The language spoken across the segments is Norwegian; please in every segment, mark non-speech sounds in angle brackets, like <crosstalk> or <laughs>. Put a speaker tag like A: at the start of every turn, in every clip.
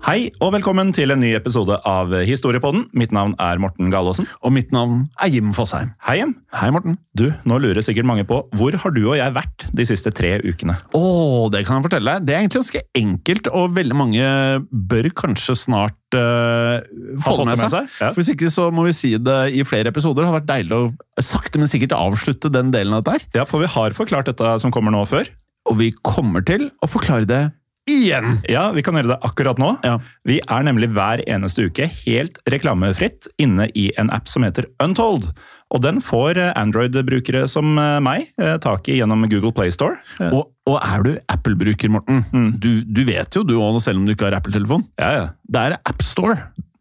A: Hei og velkommen til en ny episode av Historiepodden. Mitt navn er Morten Galaasen.
B: Og mitt navn er Jim Fosheim.
A: Hei, Jim.
B: Hei, Morten.
A: Du, nå lurer sikkert mange på hvor har du og jeg vært de siste tre ukene?
B: Oh, det kan jeg fortelle deg. Det er egentlig ganske enkelt, og veldig mange bør kanskje snart uh, få det med seg.
A: Ja.
B: For Hvis ikke så må vi si det i flere episoder. Det har vært deilig å sakte, men sikkert avslutte den delen av dette her.
A: ja, for vi har forklart dette som kommer nå før.
B: Og vi kommer til å forklare det igjen.
A: Ja, vi kan gjøre det akkurat nå.
B: Ja.
A: Vi er nemlig hver eneste uke helt reklamefritt inne i en app som heter Untold. Og den får eh, Android-brukere som eh, meg eh, tak i gjennom Google Play Store. Eh,
B: Og, og er du Apple-bruker, Morten, du, du vet jo du òg, selv om du ikke har Apple-telefon,
A: Ja, ja.
B: det er AppStore.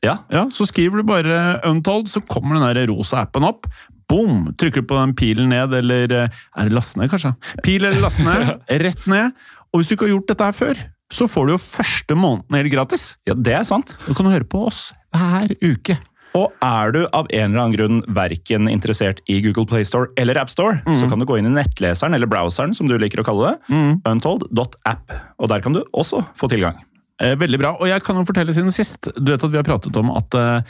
A: Ja,
B: Ja, så skriver du bare Untold, så kommer den der rosa appen opp. Boom! Trykker du på den pilen ned, eller er det laste ned, kanskje? Pil eller laste ned, <laughs> rett ned. Og hvis du ikke har gjort dette her før, så får du jo første måneden helt gratis.
A: ja, det er sant.
B: Du kan høre på oss hver uke.
A: Og er du av en eller annen grunn verken interessert i Google Play Store eller AppStore, så kan du gå inn i nettleseren, eller browseren som du liker å kalle det, untold.app. Og der kan du også få tilgang.
B: Eh, veldig bra. Og jeg kan jo fortelle siden sist Du vet at vi har pratet om at eh,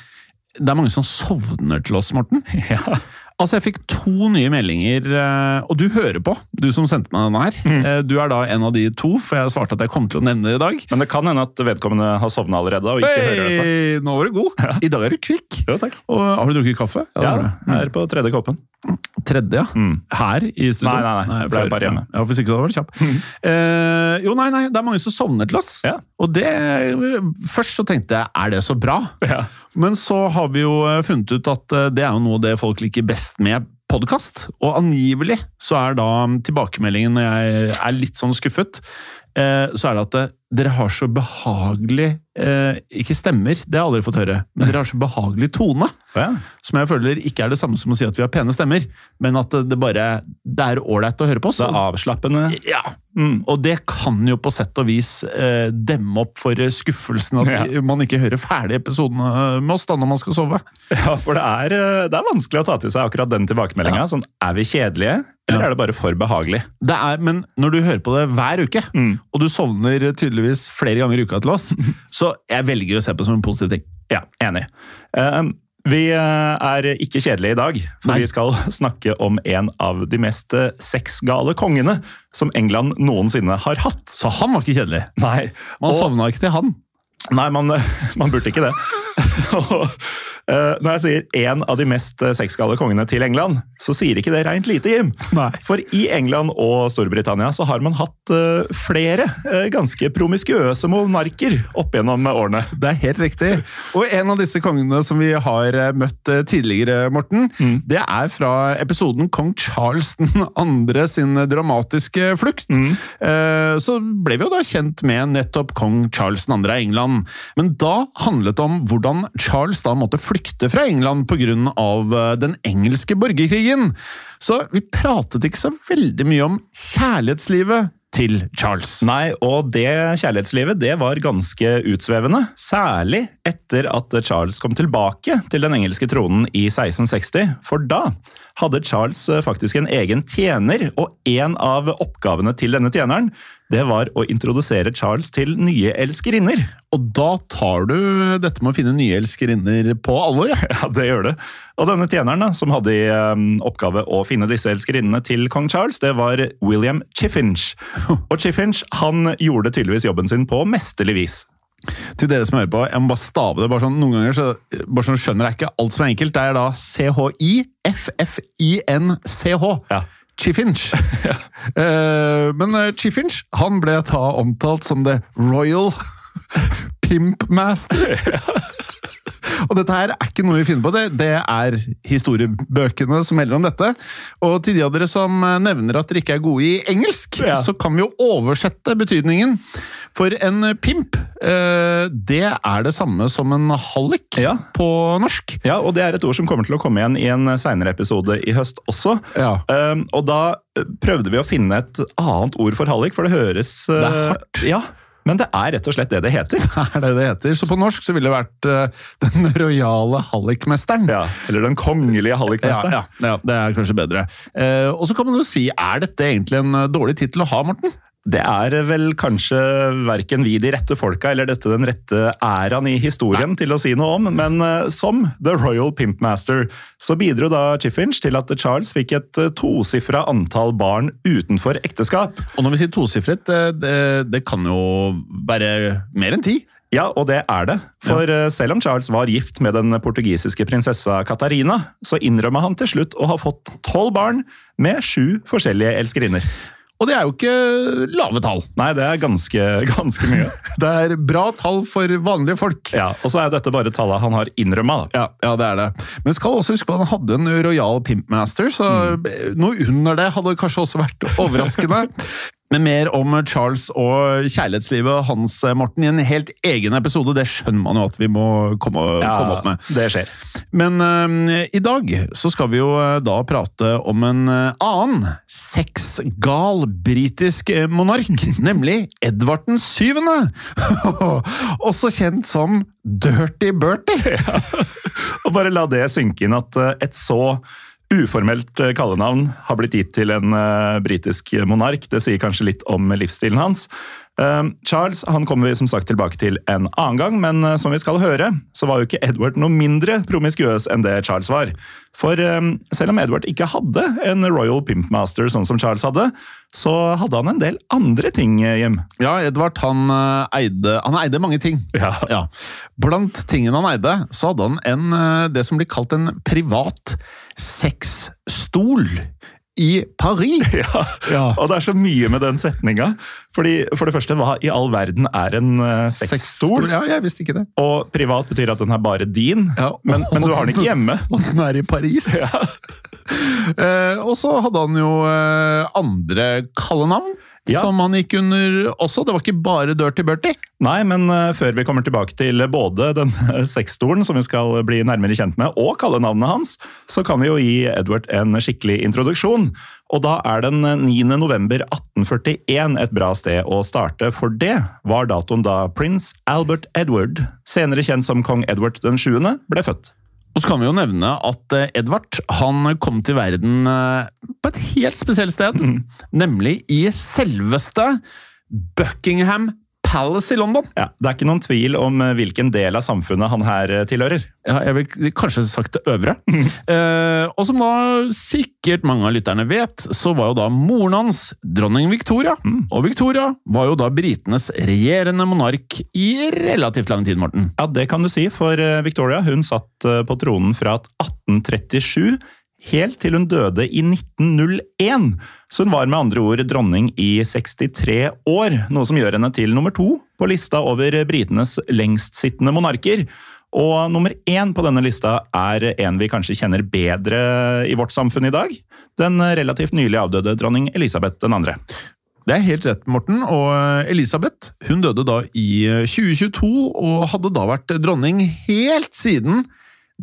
B: det er mange som sovner til oss, Morten. <laughs>
A: Ja.
B: Altså, Jeg fikk to nye meldinger, eh, og du hører på, du som sendte meg denne her. Mm. Du er da en av de to, for jeg svarte at jeg kom til å nevne det i dag.
A: Men det kan hende at vedkommende har sovna allerede og ikke hører dette.
B: Nå var du god! I dag er du kvikk.
A: Jo, takk.
B: Og har du drukket kaffe?
A: Ja,
B: ja
A: jeg er på tredje koppen.
B: Tredje, ja.
A: Mm.
B: Her i studio?
A: Nei, nei, nei. Jeg ble bare hjemme.
B: Ja, Hvis ikke så var det kjapp. Eh, jo, nei, nei, det er mange som sovner til oss.
A: Ja.
B: Og det Først så tenkte jeg, er det så bra?
A: Ja.
B: Men så har vi jo eh, funnet ut at eh, det er jo noe det folk liker best med podkast. Og angivelig så er da tilbakemeldingen når jeg er litt sånn skuffet, eh, så er det at dere har så behagelig eh, Ikke stemmer, det har jeg aldri fått høre, men dere har så behagelig tone.
A: Ja.
B: Som jeg føler ikke er det samme som å si at vi har pene stemmer, men at det bare det er ålreit å høre på oss.
A: Det er avslappende.
B: Ja,
A: Mm.
B: og det kan jo på sett og vis eh, demme opp for eh, skuffelsen at
A: Ja.
B: man ikke hører ferdig episoden eh, med oss da når man skal sove.
A: Ja, for det er, eh, det er vanskelig å ta til seg akkurat den tilbakemeldinga. Sånn, er vi kjedelige, eller
B: Ja.
A: er det bare for behagelig?
B: Det er, men når du hører på det hver uke,
A: Mm.
B: og du sovner tydeligvis flere ganger i uka til oss, <laughs> så jeg velger å se på det som en positiv ting.
A: Ja, enig. Eh, vi eh, er ikke kjedelige i dag, for
B: Nei.
A: vi skal <laughs> snakke om en av de mest eh, sexgale kongene som England noensinne har hatt.
B: Så han var ikke kjedelig.
A: Nei,
B: Man
A: og-
B: sovna ikke til han.
A: Nei, man, <laughs> man burde ikke det. <laughs> Eh, når jeg sier en av de mest eh, sexgale kongene til England, så sier ikke det rent lite, Jim.
B: Nei.
A: For i England og Storbritannia så har man hatt eh, flere ganske promiskuøse monarker opp gjennom årene.
B: Det er helt riktig. Og en av disse kongene som vi har møtt tidligere, Morten,
A: Mm.
B: det er fra episoden Kong Charles 2. sin dramatiske flukt.
A: Mm.
B: Så ble vi jo da kjent med nettopp kong Charles 2. av England. Men da handlet det om hvordan Charles da måtte flykte fra England pga. eh, den engelske borgerkrigen. Så vi pratet ikke så veldig mye om kjærlighetslivet til Charles.
A: Nei, og det kjærlighetslivet det var ganske utsvevende. Særlig etter at Charles kom tilbake til den engelske tronen i 1660. For da hadde Charles eh, faktisk en egen tjener, og en av oppgavene til denne tjeneren det var å introdusere Charles til nye elskerinner.
B: Og da tar du dette med å finne nye elskerinner på alvor, ja. <laughs>
A: Ja, det gjør det. Og denne tjeneren da, som hadde i um, oppgave å finne disse elskerinnene til kong Charles, det var William Chiffinch. <laughs> Og Chiffinch han gjorde tydeligvis jobben sin på mesterlig vis.
B: Til dere som hører på, jeg må bare stave det. bare sånn, Noen ganger så, bare sånn skjønner jeg ikke alt som er enkelt. Det er da C-H-I-F-F-I-N-C-H.
A: Ja.
B: Chiffinch. <laughs> Eh, men eh, Chiffinch han ble da omtalt som The Royal <laughs> Pimp Master. Og dette her er ikke noe vi finner på, det, det er historiebøkene som melder om dette. Og til de av dere som eh, nevner at dere ikke er gode i engelsk,
A: Ja.
B: så kan vi jo oversette betydningen. For en pimp, eh, det er det samme som en hallik
A: Ja.
B: på norsk.
A: Ja, og det er et ord som kommer til å komme igjen i en seinere episode i høst også.
B: Ja.
A: Um, og da prøvde vi å finne et annet ord for hallik, for det høres uh,
B: Det er hardt.
A: Ja, men det er rett og slett det det heter. <laughs>
B: er det det heter. Så på norsk så ville det vært uh, Den rojale hallikmesteren.
A: Ja, Eller den kongelige hallikmesteren.
B: Ja, ja, ja, det er kanskje bedre. Uh, og så kan man jo si, er dette egentlig en eh, dårlig tittel å ha, Morten?
A: Det er vel kanskje verken vi de rette folka eller dette den rette æraen i historien til å si noe om, men eh, som The Royal Pimp Master så bidro da Chiffinch til at Charles fikk et uh, tosifra antall barn utenfor ekteskap.
B: Og når vi sier tosifret, det, det, det kan jo være mer enn ti.
A: Ja, og det er det. For ja. selv om Charles var gift med den portugisiske prinsessa Katarina, så innrømma han til slutt å ha fått tolv barn med sju forskjellige elskerinner.
B: Og det er jo ikke lave tall.
A: Nei, det er ganske, ganske mye. <laughs>
B: Det er bra tall for vanlige folk.
A: Ja, Og så er jo dette bare tallet han har innrømma.
B: Ja, ja, det er det. Men skal også huske på at han hadde en Royal Pimpmaster, så noe under det hadde kanskje også vært overraskende. <laughs> Men mer om Charles og kjærlighetslivet hans, Morten, i en helt egen episode. Det skjønner man jo at vi må komme, komme opp med.
A: det skjer.
B: Men øhm, i dag så skal vi jo øh, da prate om en annen sexgal britisk monark, <laughs> nemlig Edvard den syvende. <laughs> Også kjent som Dirty Bertie. <laughs>
A: Og bare la det synke inn at eh, et så uformelt eh, kallenavn har blitt gitt til en eh, britisk monark. Det sier kanskje litt om livsstilen hans. Eh, Charles han kommer vi som sagt tilbake til en annen gang, men eh, som vi skal høre, så var jo ikke Edward noe mindre promiskuøs enn det Charles var. For eh, selv om Edward ikke hadde en Royal Pimp Master sånn som Charles hadde, så hadde han en del andre ting, eh, Jim.
B: Ja, Edvard han øh, eide, han eide mange ting.
A: Ja.
B: Blant tingene han eide, så hadde han en, det som blir kalt en privat sexstol i Paris. <laughs>
A: Ja.
B: Ja.
A: Og det er så mye med den setninga. Fordi, for det første, hva i all verden er en uh, sexstol?
B: Ja, jeg visste ikke det.
A: Og privat betyr at den er bare din,
B: Ja.
A: men, men du har den ikke <laughs> hjemme.
B: Og den er i Paris. <laughs> Eh, og så hadde han jo uh, andre kallenavn.
A: Ja.
B: Som han gikk under også. Det var ikke bare Dirty Bertie.
A: Nei, men uh, før vi kommer tilbake til både den <laughs> sexstolen som vi skal bli nærmere kjent med, og kallenavnet hans, så kan vi jo gi Edward en skikkelig introduksjon. Og da er den uh, 9. november 1841 et bra sted å starte, for det var datoen da prins Albert Edward, senere kjent som kong Edward den 7., ble født.
B: Og så kan vi jo nevne at eh, Edvard han kom til verden eh, på et helt spesielt sted. Nemlig i selveste Buckingham Palace i London.
A: Ja, Det er ikke noen tvil om eh, hvilken del av samfunnet han her eh, tilhører.
B: Ja, jeg vil kanskje sagt det øvre. <laughs> Eh, og som da sikkert mange av lytterne vet, så var jo da moren hans dronning Victoria. Og Victoria var jo da britenes regjerende monark i relativt lang tid, Morten.
A: Ja, det kan du si, for eh, Victoria hun satt på tronen fra 1837 helt til hun døde i 1901. Så hun var med andre ord dronning i 63 år, noe som gjør henne til nummer to på lista over britenes lengstsittende monarker. Og nummer én på denne lista er en vi kanskje kjenner bedre i vårt samfunn i dag. Den relativt nylig avdøde dronning Elisabeth 2.
B: Det er helt rett, Morten. Og Elisabeth hun døde da i eh, 2022, og hadde da vært dronning helt siden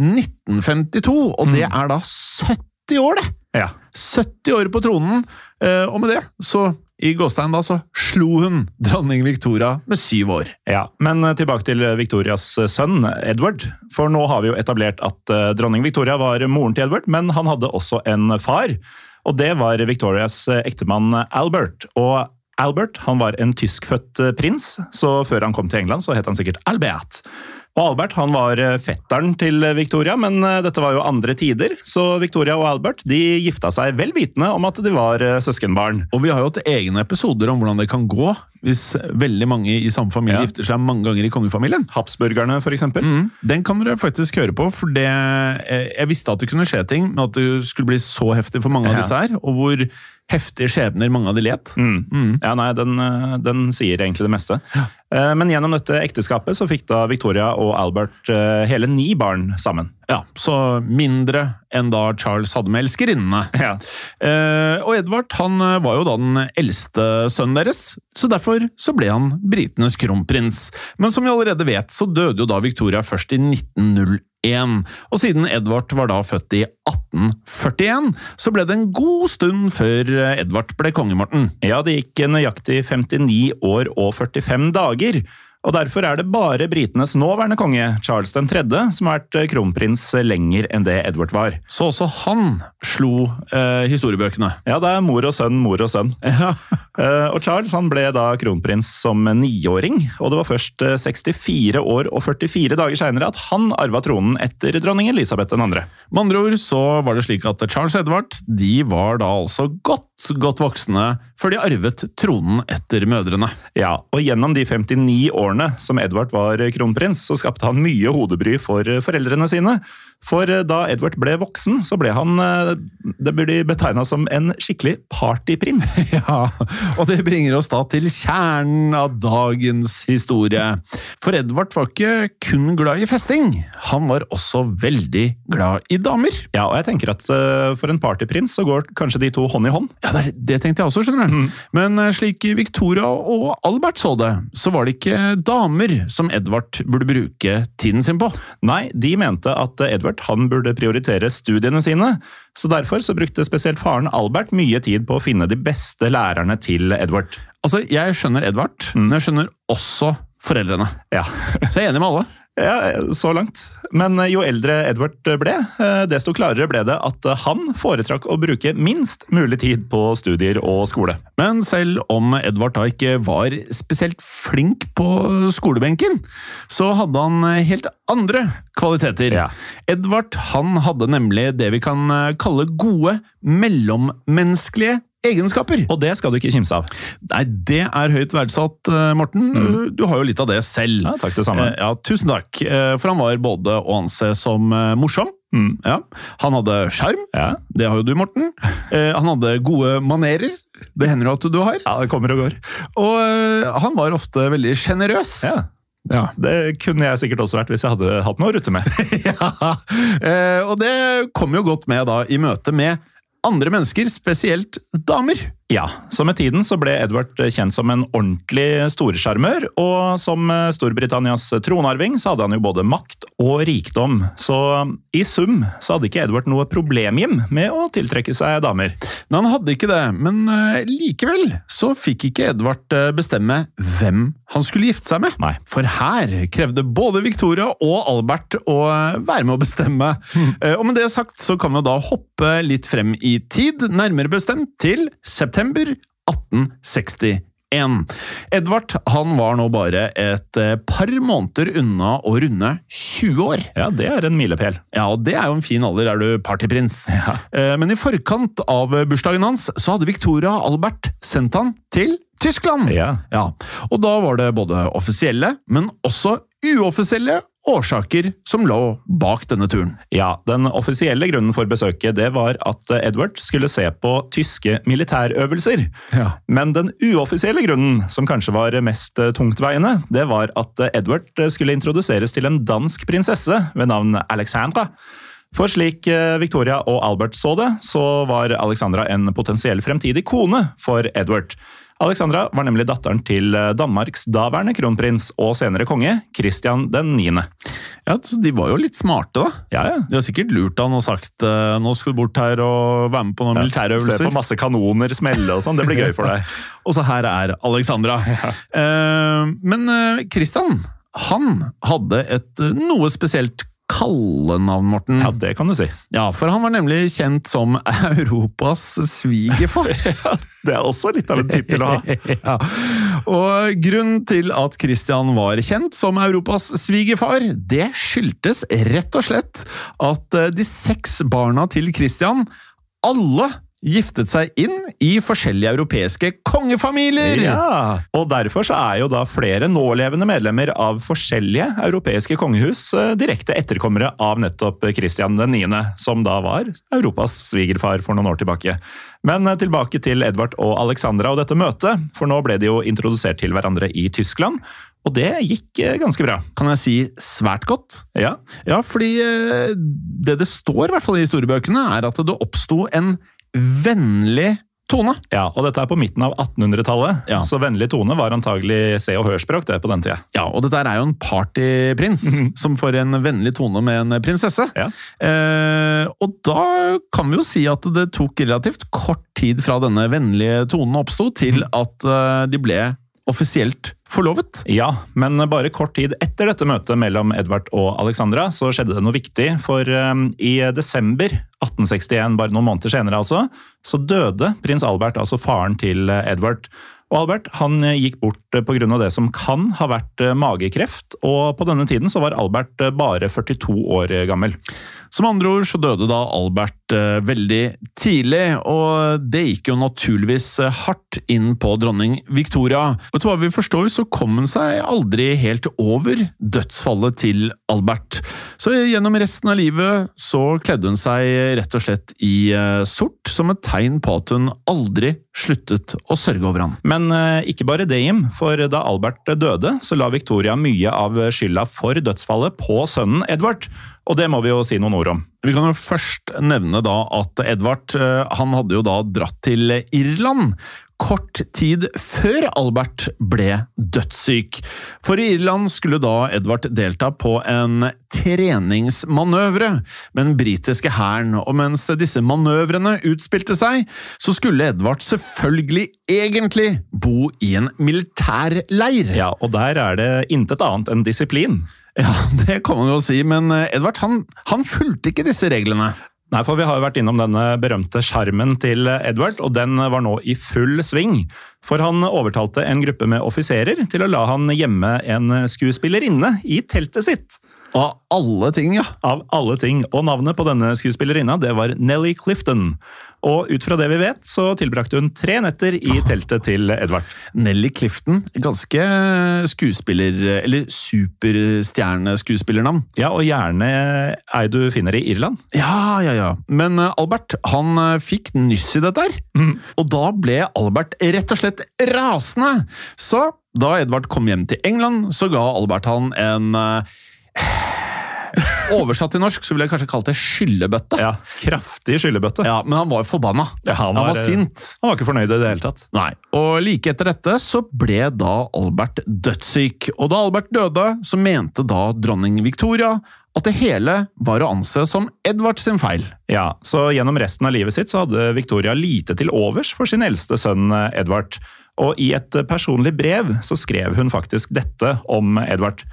B: 1952. Og det er da 70 år, det!
A: Ja.
B: 70 år på tronen, eh, og med det så i gåstein da, så slo hun dronning Victoria med syv år.
A: Ja, Men eh, tilbake til Victorias eh, sønn Edward. For nå har vi jo etablert at dronning Victoria var moren til Edward, men han hadde også en far. Og det var Victorias ektemann Albert. Og Albert han var en tyskfødt prins, så før han kom til England, så het han sikkert Albert. Og Albert han var eh, fetteren til Victoria, men eh, dette var jo andre tider, så Victoria og Albert de gifta seg vel vitende om at de var eh, søskenbarn.
B: Og vi har jo hatt egne episoder om hvordan det kan gå hvis veldig mange i samme familie ja. gifter seg mange ganger i kongefamilien.
A: Habsburgerne, f.eks. Mm,
B: den kan dere faktisk høre på, for det, jeg visste at det kunne skje ting, men at det skulle bli så heftig for mange av disse her, og hvor heftige skjebner mange av de let.
A: Mm. Mm. Ja, nei, den, den, sier egentlig det meste. Ja. Eh, men gjennom dette ekteskapet så fikk da Victoria og Albert eh, hele ni barn sammen.
B: Ja, Så mindre enn da Charles hadde med elskerinnene. Ja. Eh, og Edvard han var jo da den eldste sønnen deres, så derfor så ble han britenes kronprins. Men som vi allerede vet, så døde jo da Victoria først i 1901. Og siden Edvard var da født i 1841, så ble det en god stund før Edvard ble konge, Morten.
A: Ja, det gikk nøyaktig 59 år og 45 dager og Derfor er det bare britenes nåværende konge, Charles 3., som har vært eh, kronprins lenger enn det Edward var.
B: Så også han slo eh, historiebøkene?
A: Ja, det er mor og sønn, mor og sønn. <laughs> Ja. eh, og Charles han ble da kronprins som niåring, og det var først 64 eh, år og 44 dager seinere at han arva tronen etter dronning Elisabeth 2. Med
B: andre ord så var det slik at Charles og Edward de var da altså godt godt voksne før de arvet tronen etter mødrene.
A: Ja, og gjennom de 59 årene som Edvard var kronprins, så skapte han mye hodebry for foreldrene sine. For eh, da Edward ble voksen, så ble han eh, det blir betegna som en skikkelig partyprins. <laughs>
B: Ja, og det bringer oss da til kjernen av dagens historie. For Edvard var ikke kun glad i festing, han var også veldig glad i damer.
A: Ja, og jeg tenker at eh, for en partyprins så går kanskje de to hånd i hånd.
B: Ja, Det, det tenkte jeg også, skjønner du. Mm. Men slik Victoria og Albert så det, så var det ikke damer som Edvard burde bruke tiden sin på.
A: Nei, de mente at Edvard Edvard han burde prioritere studiene sine, så derfor så brukte spesielt faren Albert mye tid på å finne de beste lærerne til Edvard.
B: Altså, Jeg skjønner Edvard, mm. men jeg skjønner også foreldrene. Ja. så jeg er enig med alle.
A: Ja, så langt. Men eh, jo eldre Edward ble, eh, desto klarere ble det at han foretrakk å bruke minst mulig tid på studier og skole.
B: Men selv om Edvard da ikke var spesielt flink på skolebenken, så hadde han helt andre kvaliteter. Ja. Edvard han hadde nemlig det vi kan kalle gode mellommenneskelige egenskaper.
A: Og det skal du ikke kimse av.
B: Nei, det er høyt verdsatt, eh, Morten. Mm. Du har jo litt av det selv.
A: Ja, takk det samme.
B: Eh, ja, Tusen takk. Eh, for han var både å anse som morsom. Mm. Ja. Han hadde sjarm. Ja. Det har jo du, Morten. Han hadde gode manerer. Det hender jo at du har.
A: Ja, det kommer og går.
B: Og han var ofte veldig sjenerøs. Ja.
A: Ja. Det kunne jeg sikkert også vært hvis jeg hadde hatt noe å rutte med. <laughs>
B: ja, og det kom jo godt med da i møte med andre mennesker, spesielt damer.
A: Ja, så med tiden så ble Edvard kjent som en ordentlig storsjarmør, og som Storbritannias tronarving så hadde han jo både makt og rikdom. Så i sum så hadde ikke Edvard noe problem Jim, med å tiltrekke seg damer.
B: Men han hadde ikke det, men likevel så fikk ikke Edvard bestemme hvem han skulle gifte seg med.
A: Nei.
B: For her krevde både Victoria og Albert å være med å bestemme. Mm. og med det sagt så kan vi da hoppe litt frem i tid, nærmere bestemt til september september 1861. Edvard han var nå bare et eh, par måneder unna å runde 20 år.
A: Ja, Det er en milepæl.
B: Ja, og det er jo en fin alder, er du partyprins. Ja. Eh, men i forkant av bursdagen hans så hadde Victoria Albert sendt han til Tyskland.
A: Ja.
B: ja. Og da var det både offisielle, men også uoffisielle årsaker som lå bak denne turen.
A: Ja, Den offisielle grunnen for besøket det var at Edward skulle se på tyske militærøvelser. Ja. Men den uoffisielle grunnen, som kanskje var mest tungtveiende, det var at Edward skulle introduseres til en dansk prinsesse ved navn Alexandra. For slik Victoria og Albert så det, så var Alexandra en potensiell fremtidig kone for Edward. Alexandra var nemlig datteren til eh, Danmarks daværende kronprins og senere konge, Kristian 9.
B: Ja, så De var jo litt smarte, da.
A: Ja, ja.
B: De har sikkert lurt han og sagt eh, nå skal du bort her og være med på noen
A: Se
B: militærøvelser.
A: på masse kanoner smelle og sånn, det blir gøy for deg. <laughs>
B: Og så her er Alexandra. <laughs> Ja. men Kristian, han hadde et eh, noe spesielt kallenavn, Morten.
A: Ja, det kan du si.
B: Ja, for han var nemlig kjent som Europas svigerfar. <laughs>
A: Det er også litt av en tittel å ha. <laughs>
B: ja. Og grunnen til at Christian var kjent som Europas svigerfar, det skyldtes rett og slett at eh, de seks barna til Christian alle giftet seg inn i forskjellige europeiske kongefamilier.
A: Ja, og derfor så er jo da flere nålevende medlemmer av forskjellige europeiske kongehus eh, direkte etterkommere av nettopp Kristian 9., som da var Europas svigerfar for noen år tilbake. Men eh, tilbake til Edvard og Alexandra og dette møtet, for nå ble de jo introdusert til hverandre i Tyskland. Og det gikk eh, ganske bra.
B: Kan jeg si svært godt?
A: Ja,
B: Ja, fordi det det står i hvert fall i historiebøkene, er at det oppsto en vennlig tone.
A: ja og dette er på midten av 1800-tallet,
B: Ja.
A: så vennlig tone var antagelig se- og hørspråk det på den tida.
B: Ja, og dette er jo en partyprins <laughs> som får en vennlig tone med en prinsesse.
A: Ja.
B: Eh, og da kan vi jo si at det tok relativt kort tid fra denne vennlige tonen oppsto, til at eh, de ble offisielt forlovet.
A: Ja, men bare kort tid etter dette møtet mellom Edvard og Alexandra, så skjedde det noe viktig. For um, i desember 1861, bare noen måneder senere altså, så døde prins Albert, altså faren til Edvard. Og Albert han gikk bort pga. det som kan ha vært eh, magekreft, og på denne tiden så var Albert eh, bare 42 år gammel.
B: Som andre ord så døde da Albert veldig tidlig, og det gikk jo naturligvis eh, hardt inn på dronning Victoria. Og til hva vi forstår så kom hun seg aldri helt over dødsfallet til Albert. Så gjennom resten av livet så kledde hun seg rett og slett i eh, sort, som et tegn på at hun aldri sluttet å sørge over ham.
A: Men eh, ikke bare det, Jim. For da Albert døde, så la Victoria mye av skylda for dødsfallet på sønnen Edvard. Og det må vi jo si noen ord om.
B: Vi kan jo først nevne da at Edvard eh, han hadde jo da dratt til Irland kort tid før Albert ble dødssyk. For i Irland skulle da Edvard delta på en treningsmanøvre med den britiske hæren, og mens disse manøvrene utspilte seg, så skulle Edvard selvfølgelig egentlig bo i en militærleir.
A: Ja, Og der er det intet annet enn disiplin.
B: Ja, <laughs> det kan man jo si, men eh, Edvard han, han fulgte ikke disse reglene.
A: Nei, for Vi har jo vært innom denne berømte skjermen til Edvard, og den var nå i full sving. For han overtalte en gruppe med offiserer til å la han gjemme en skuespillerinne i teltet sitt.
B: Av alle ting, ja.
A: Av alle ting. Og navnet på denne skuespillerinna det var Nelly Clifton. Og ut fra det vi vet, så tilbrakte hun tre netter i teltet til Edvard.
B: Nelly Clifton. Ganske skuespiller... Eller superstjerneskuespillernavn.
A: Ja, og gjerne ei du finner i Irland.
B: Ja, ja, ja. Men eh, Albert han eh, fikk nyss i dette her. Og da ble Albert rett og slett rasende. Så da Edvard kom hjem til England, så ga Albert han en eh, Oversatt til norsk så ville jeg kanskje kalt det skyllebøtte.
A: Ja, Kraftig skyllebøtte.
B: Ja, Men han var jo forbanna.
A: Ja, han
B: han
A: var,
B: var sint.
A: Han var ikke fornøyd i det hele tatt.
B: Nei, og like etter dette så ble da Albert dødssyk, og da Albert døde, så mente da dronning Victoria at det hele var å anse som Edvard sin feil.
A: Ja, så Gjennom resten av livet sitt så hadde Victoria lite til overs for sin eldste sønn eh, Edvard. Og i et eh, personlig brev så skrev hun faktisk dette om Edvard.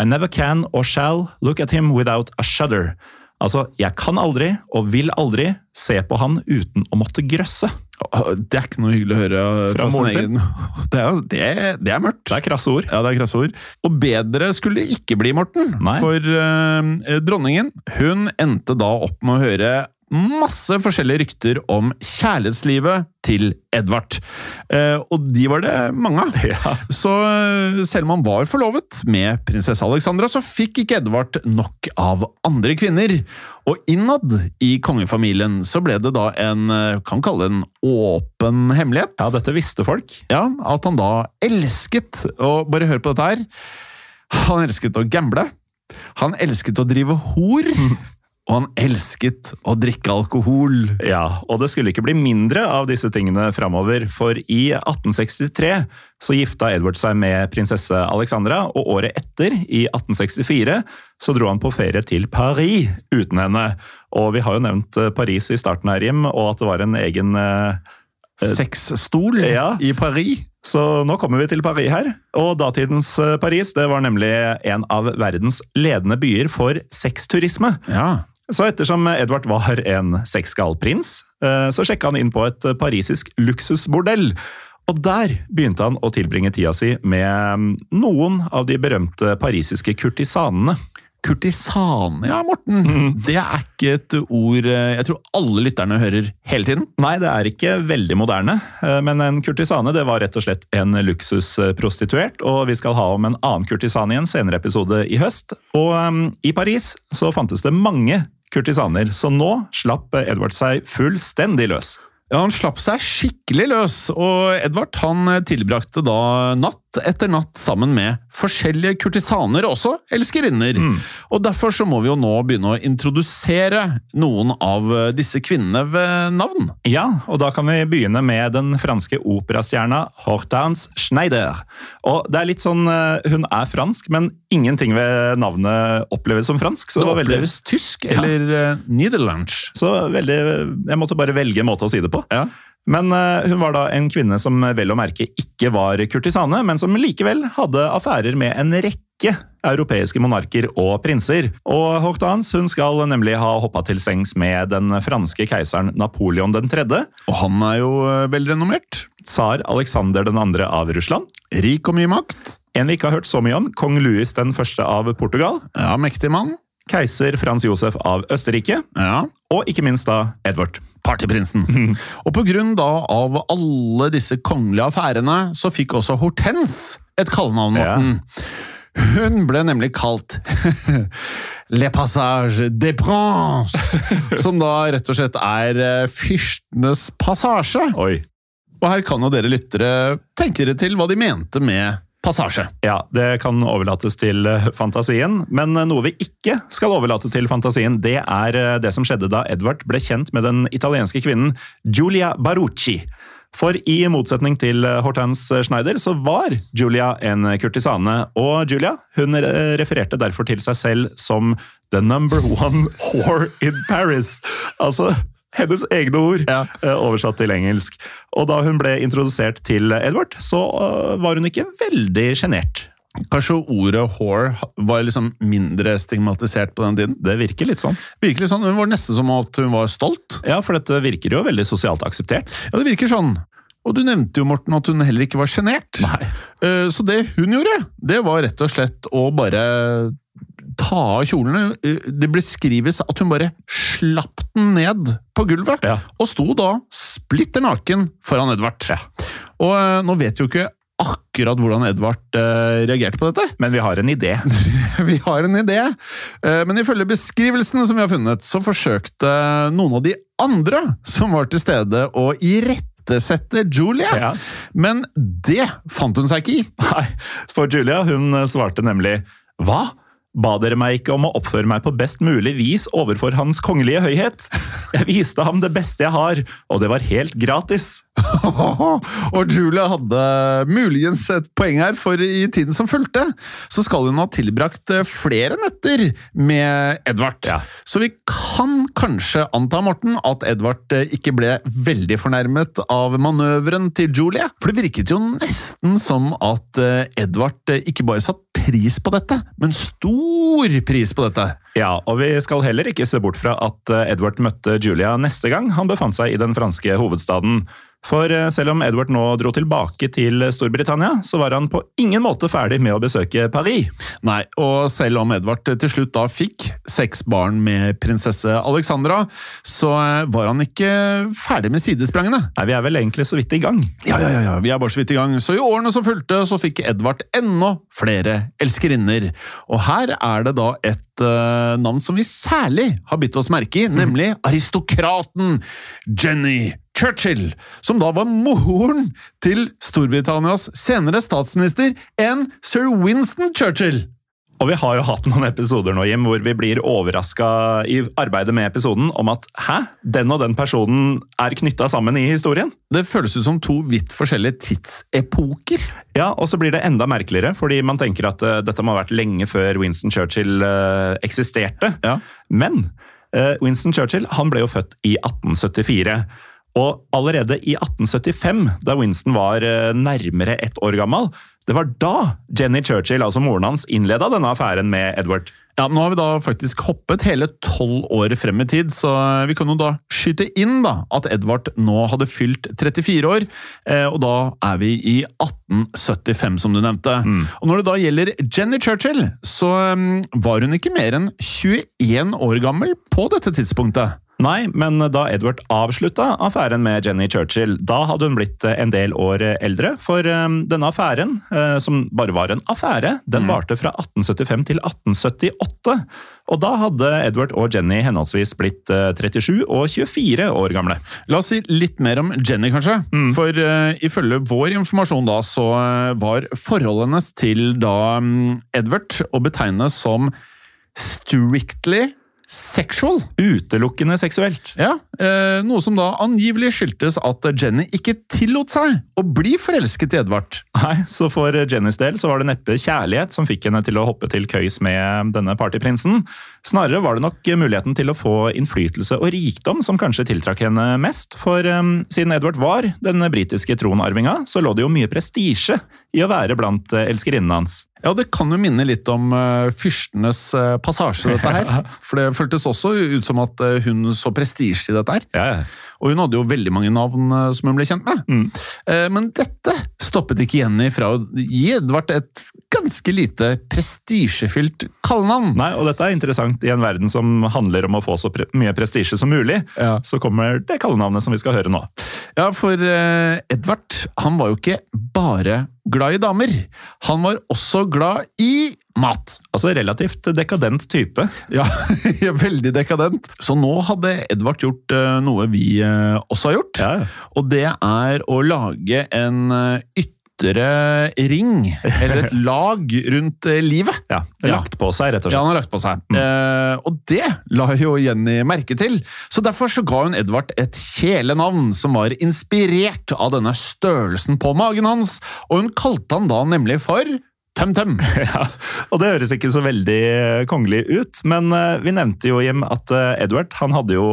A: I never can or shall look at him without a shudder. Altså, jeg kan aldri og vil aldri se på han uten å måtte grøsse.
B: Det er ikke noe hyggelig å høre
A: Fra fra sin?
B: egen- <laughs> Det er, det, det er mørkt.
A: Det er krasse ord.
B: Ja, det er krasse ord. Og bedre skulle det ikke bli, Morten.
A: Nei.
B: For eh, dronningen hun endte da opp med å høre masse forskjellige rykter om kjærlighetslivet til Edvard. Eh, og de var det mange av. <laughs> Så eh, selv om han var forlovet med prinsesse Alexandra, så fikk ikke Edvard nok av andre kvinner. Og innad i kongefamilien så ble det da en, eh, kan kalle det en åpen hemmelighet.
A: Ja, dette visste folk.
B: Ja, at han da elsket Og bare hør på dette her. Han elsket å gamble. Han elsket å drive hor. <laughs> og han elsket å drikke alkohol.
A: Ja, og det skulle ikke bli mindre av disse tingene framover, for i 1863 så gifta Edward seg med prinsesse Alexandra, og året etter, i 1864, så dro han på ferie til Paris uten henne. Og vi har jo nevnt eh, Paris i starten her, Jim, og at det var en egen eh,
B: Sexstol
A: Ja.
B: i Paris.
A: Så nå kommer vi til Paris her. Og datidens eh, Paris det var nemlig en av verdens ledende byer for sexturisme.
B: Ja.
A: Så ettersom Edvard var en sexgal prins, eh, så sjekka han inn på et parisisk luksusbordell. Og der begynte han å tilbringe tida si med mm, noen av de berømte parisiske kurtisanene.
B: Kurtisane, ja, Morten. Det er ikke et ord eh, jeg tror alle lytterne hører hele tiden.
A: Nei, det er ikke veldig moderne, eh, men en kurtisane det var rett og slett en luksusprostituert, og vi skal ha om en annen kurtisane i en senere episode i høst. Og um, i Paris så fantes det mange kurtisaner, så nå slapp Edvard seg fullstendig løs.
B: Ja, Han slapp seg skikkelig løs, og Edvard han tilbrakte da natt etter natt sammen med forskjellige kurtisaner, også elskerinner. Og Derfor så må vi jo nå begynne å introdusere noen av disse kvinnene ved navn.
A: Ja, og da kan vi begynne med den franske operastjerna Hortans Schneider. Og det er litt sånn, eh, Hun er fransk, men ingenting ved navnet oppleves som fransk. Så
B: Det
A: det, var veldig,
B: oppleves tysk eller ja. nederlandsk.
A: så veldig, Jeg måtte bare velge en måte å si det på.
B: Ja.
A: Men eh, hun var da en kvinne som vel å merke ikke var kurtisane, men som likevel hadde affærer med en rekke europeiske monarker og prinser. Og Hortans hun skal nemlig ha hoppa til sengs med den franske keiseren Napoleon 3.,
B: Og han er jo eh, velrenommert.
A: tsar Alexander 2. av Russland,
B: Rik og mye makt.
A: en vi ikke har hørt så mye om, kong Louis 1. av Portugal,
B: Ja, mektig mann.
A: Keiser Frans Josef av Østerrike,
B: Ja,
A: og ikke minst da Edvard.
B: Partyprinsen. <laughs> Og på grunn da av alle disse kongelige affærene, så fikk også Hortense et kallenavn,
A: Ja.
B: Hun ble nemlig kalt <laughs> Le Passage des Princes, <laughs> som da rett og slett er eh, fyrstenes passasje.
A: Oi.
B: Og her kan jo dere lyttere tenke dere til hva de mente med passasje.
A: Ja, det kan overlates til eh, fantasien, men eh, noe vi ikke skal overlate til fantasien, det er eh, det som skjedde da Edvard ble kjent med den italienske kvinnen Giulia Barucci. For i motsetning til Hortens Schneider, så var Julia en kurtisane, og Julia hun refererte derfor til seg selv som the number one <laughs> whore in Paris. Altså hennes egne ord,
B: Ja.
A: eh, oversatt til engelsk. Og da hun ble introdusert til Edward, så eh, var hun ikke veldig sjenert.
B: Kanskje ordet whore var liksom mindre stigmatisert på den tiden?
A: Det virker litt sånn.
B: Virker litt sånn, Hun var nesten som at hun var stolt.
A: Ja, for dette virker jo veldig sosialt akseptert.
B: Ja, det virker sånn. Og du nevnte jo, Morten, at hun heller ikke var sjenert. Eh, Så det hun gjorde, det var rett og slett å bare ta av kjolene. Eh, Det beskrives at hun bare slapp den ned på gulvet,
A: Ja.
B: og sto da splitter naken foran Edvard. Og eh, nå vet vi jo ikke akkurat hvordan Edvard eh, reagerte på dette.
A: Men vi har en idé. <laughs>
B: Vi har en idé, men ifølge beskrivelsene som vi har funnet, så forsøkte noen av de andre som var til stede å irettesette Julia.
A: Ja.
B: Men det fant hun seg ikke i.
A: Nei, for Julia hun svarte nemlig Hva? Ba dere meg ikke om å oppføre meg på best mulig vis overfor Hans kongelige høyhet? Jeg viste ham det beste jeg har, og det var helt gratis. <laughs>
B: og Julie hadde muligens et poeng her, for i tiden som fulgte, så skal hun ha tilbrakt eh, flere netter med Edvard.
A: Ja.
B: Så vi kan kanskje anta, Morten, at Edvard eh, ikke ble veldig fornærmet av manøveren til Julie. For det virket jo nesten som at eh, Edvard ikke bare satt pris på dette, men stor pris på dette.
A: Ja, og vi skal heller ikke se bort fra at eh, Edward møtte Julia neste gang han befant seg i den franske hovedstaden. For eh, selv om Edward nå dro tilbake til Storbritannia, så var han på ingen måte ferdig med å besøke Paris.
B: Nei, og selv om Edvard til slutt da fikk seks barn med prinsesse Alexandra, så eh, var han ikke ferdig med sidesprangene.
A: Nei, Vi er vel egentlig så vidt i gang.
B: Ja, ja, ja, ja, vi er bare så vidt i gang. Så i årene som fulgte, så fikk Edvard enda flere elskerinner. Og her er det da et eh, navn som vi særlig har bitt oss merke i, nemlig aristokraten Jenny Churchill, som da var moren til Storbritannias senere statsminister enn sir Winston Churchill.
A: Og vi har jo hatt noen episoder nå, Jim, hvor vi blir overraska i arbeidet med episoden om at hæ, den og den personen er knytta sammen i historien?
B: Det føles ut som to vidt forskjellige tidsepoker.
A: Ja, og så blir det enda merkeligere, fordi man tenker at uh, dette må ha vært lenge før Winston Churchill uh, eksisterte.
B: Ja.
A: Men uh, Winston Churchill han ble jo født i 1874. Og allerede i 1875, da Winston var nærmere ett år gammel, det var da Jenny Churchill, altså moren hans, innleda denne affæren med Edward.
B: Ja, Nå har vi da faktisk hoppet hele tolv år frem i tid, så vi kan jo da skyte inn da, at Edvard nå hadde fylt 34 år, og da er vi i 1875, som du nevnte. Mm. Og Når det da gjelder Jenny Churchill, så var hun ikke mer enn 21 år gammel på dette tidspunktet.
A: Nei, men da Edward avslutta affæren med Jenny Churchill, da hadde hun blitt en del år eldre. For denne affæren, som bare var en affære, den varte fra 1875 til 1878. Og da hadde Edward og Jenny henholdsvis blitt 37 og 24 år gamle.
B: La oss si litt mer om Jenny, kanskje. Mm. For uh, ifølge vår informasjon da, så var forholdet hennes til da Edward å betegne som strictly sexual.
A: Utelukkende seksuelt.
B: Ja, eh, Noe som da angivelig skyldtes at Jenny ikke tillot seg å bli forelsket i Edvard.
A: Nei, Så for Jennys del så var det neppe kjærlighet som fikk henne til å hoppe til køys med denne partyprinsen. Snarere var det nok muligheten til å få innflytelse og rikdom som kanskje tiltrakk henne mest. For eh, siden Edvard var den britiske tronarvinga, så lå det jo mye prestisje i å være blant elskerinnene hans.
B: Ja, det kan jo minne litt om uh, fyrstenes uh, passasje, dette her. <laughs> For det føltes også ut som at hun så prestisje i dette her.
A: Ja.
B: Og hun hadde jo veldig mange navn som hun ble kjent med. Mm. men dette stoppet ikke Jenny fra å gi Edvard et ganske lite prestisjefylt kallenavn.
A: Nei, og dette er interessant i en verden som handler om å få så pre mye prestisje som mulig. Ja. Så kommer det kallenavnet som vi skal høre nå.
B: Ja, for Edvard han var jo ikke bare glad i damer. Han var også glad i mat.
A: Altså relativt dekadent type.
B: Ja, <laughs> veldig dekadent. Så nå hadde Edvard gjort uh, noe vi uh, også har gjort.
A: Ja.
B: Og det er å lage en uh, ytre ring, eller et <laughs> lag rundt livet.
A: Ja, Lagt på seg, rett og slett.
B: Ja, han har lagt på seg. Mm. Eh, og det la jo Jenny merke til, så derfor så ga hun Edvard et kjælenavn som var inspirert av denne størrelsen på magen hans, og hun kalte han da nemlig for Tøm-tøm! <laughs>
A: Ja, og det høres ikke så veldig kongelig ut, men vi nevnte jo, Jim, at Edward han hadde jo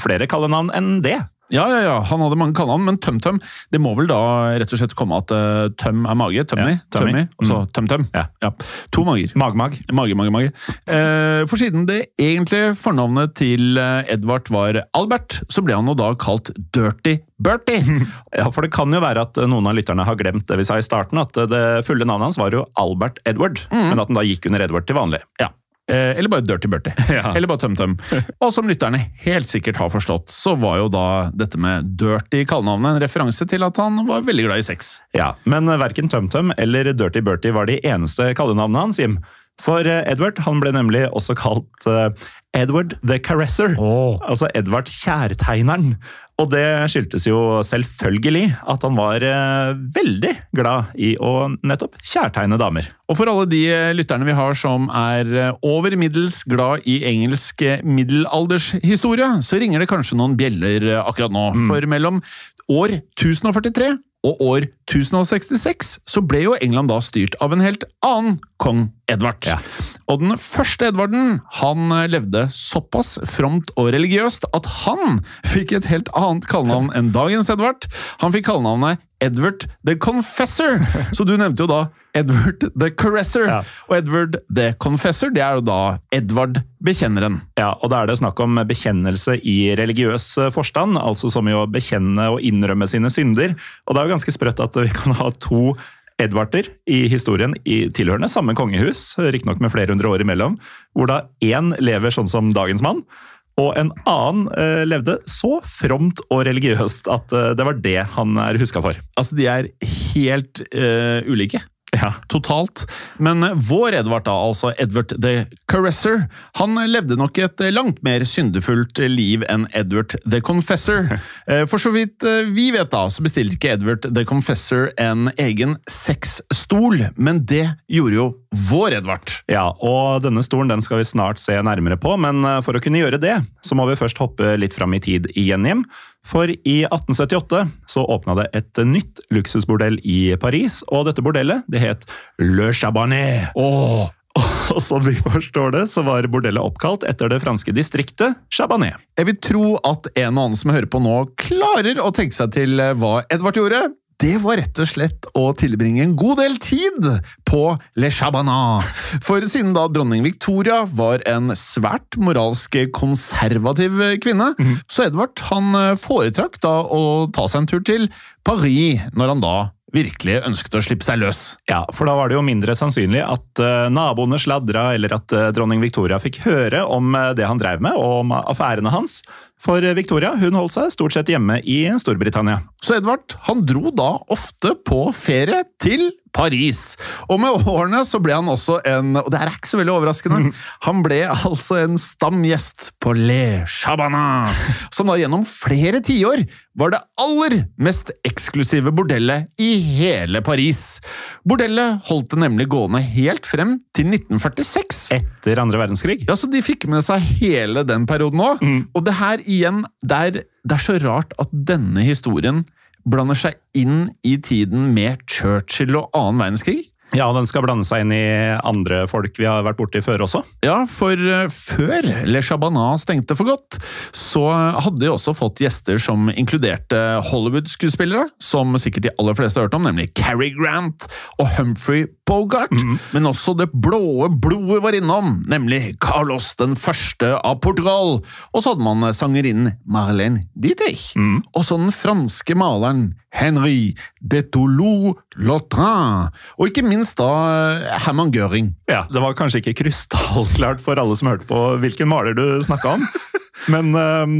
A: flere kallenavn enn det.
B: Ja, ja, ja, han hadde mange kallenavn, men TømTøm det må vel da rett og slett komme at uh, tøm er mage. Tømmi, ja, tømmi, og så mm. TømTøm.
A: Ja.
B: ja. To mager.
A: Mag-mag.
B: Mage, mage, mage. Uh, for siden det egentlige fornavnet til uh, Edvard var Albert, så ble han jo da kalt Dirty Bertie. <laughs>
A: ja, for det kan jo være at noen av lytterne har glemt det vi sa i starten, at det fulle navnet hans var jo Albert Edward, mm. men at han da gikk under Edward til vanlig.
B: Ja. Eh, eller bare Dirty Bertie. <laughs> Ja. Eller bare TømTøm. Og som lytterne helt sikkert har forstått, så var jo da dette med Dirty kallenavnet en referanse til at han var veldig glad i sex.
A: Ja, Men verken TømTøm eller Dirty Bertie var de eneste kallenavnene hans, Jim. For eh, Edward han ble nemlig også kalt uh, Edward the Caresser.
B: Oh.
A: Altså Edvard Kjærtegneren. Og det skyldtes jo selvfølgelig at han var eh, veldig glad i å nettopp kjærtegne damer.
B: Og for alle de eh, lytterne vi har som er eh, over middels glad i engelsk middelaldershistorie, så ringer det kanskje noen bjeller akkurat nå. Mm. For mellom år 1043 og år 1066 så ble jo England da styrt av en helt annen kong Edvard.
A: Ja.
B: Og den første Edvarden han levde såpass fromt og religiøst at han fikk et helt annet kallenavn enn dagens Edvard. Han fikk kallenavnet Edward the Confessor. Så du nevnte jo da Edward the Caresser.
A: Ja.
B: Og Edward the Confessor, det er jo da Edvard bekjenneren.
A: Ja, og da er det snakk om bekjennelse i religiøs forstand, altså som i å bekjenne og innrømme sine synder. Og det er jo ganske sprøtt at vi kan ha to Edvarder i historien i tilhørende samme kongehus, riktignok med flere hundre år imellom, hvor da én lever sånn som dagens mann, og en annen eh, levde så fromt og religiøst at eh, det var det han er huska for.
B: Altså, de er helt uh, ulike.
A: Ja,
B: totalt. Men eh, vår Edvard, da, altså Edward the Caresser, han levde nok et langt mer syndefullt liv enn Edward the Confessor. <laughs> Eh, For så vidt eh, vi vet, da, så bestilte ikke Edward the Confessor en egen sexstol, men det gjorde jo vår Edvard.
A: Ja, og denne stolen den skal vi snart se nærmere på, men eh, for å kunne gjøre det, så må vi først hoppe litt fram i tid igjen, Jim. For i 1878 så åpna det et nytt luksusbordell i Paris, og dette bordellet det het Le Chabanais.
B: Åh,
A: Og sånn vi forstår det, så var bordellet oppkalt etter det franske distriktet Chabanais.
B: Jeg vil tro at en og annen som hører på nå, klarer å tenke seg til eh, hva Edvard gjorde. Det var rett og slett å tilbringe en god del tid på Le Chabanat. For siden da dronning Victoria var en svært moralsk konservativ kvinne, så Edvard han eh, foretrakk da å ta seg en tur til Paris når han da virkelig ønsket å slippe seg løs.
A: Ja, for da var det jo mindre sannsynlig at uh, naboene sladra, eller at uh, dronning Victoria fikk høre om uh, det han drev med, og om affærene hans. For Victoria hun holdt seg stort sett hjemme i Storbritannia.
B: Så Edvard han dro da ofte på ferie til Paris. Og med årene så ble han også en Og det her er ikke så veldig overraskende. Han ble altså en stamgjest på Le Chabanat, som da gjennom flere tiår var det aller mest eksklusive bordellet i hele Paris. Bordellet holdt det nemlig gående helt frem til 1946.
A: Etter andre verdenskrig.
B: Ja, så de fikk med seg hele den perioden òg. Og det her igjen, det er, det er så rart at denne historien blander seg inn i tiden med Churchill og annen verdenskrig.
A: Ja, den skal blande seg inn i andre folk vi har vært borti før også.
B: Ja, for eh, før Le Chabanat stengte for godt, så hadde de også fått gjester som inkluderte Hollywood-skuespillere, som sikkert de aller fleste har hørt om, nemlig Cary Grant og Humphrey Bogart. Men også det blåe blodet var innom, nemlig Carlos den første av Portugal. Og så hadde man sangerinnen Marlene Dietrich. Og så den franske maleren Henry de Toulouse-Lautrin. Og ikke minst da Herman Göring.
A: Ja, Det var kanskje ikke krystallklart for alle som hørte på hvilken maler du snakka om. <laughs> Men øhm,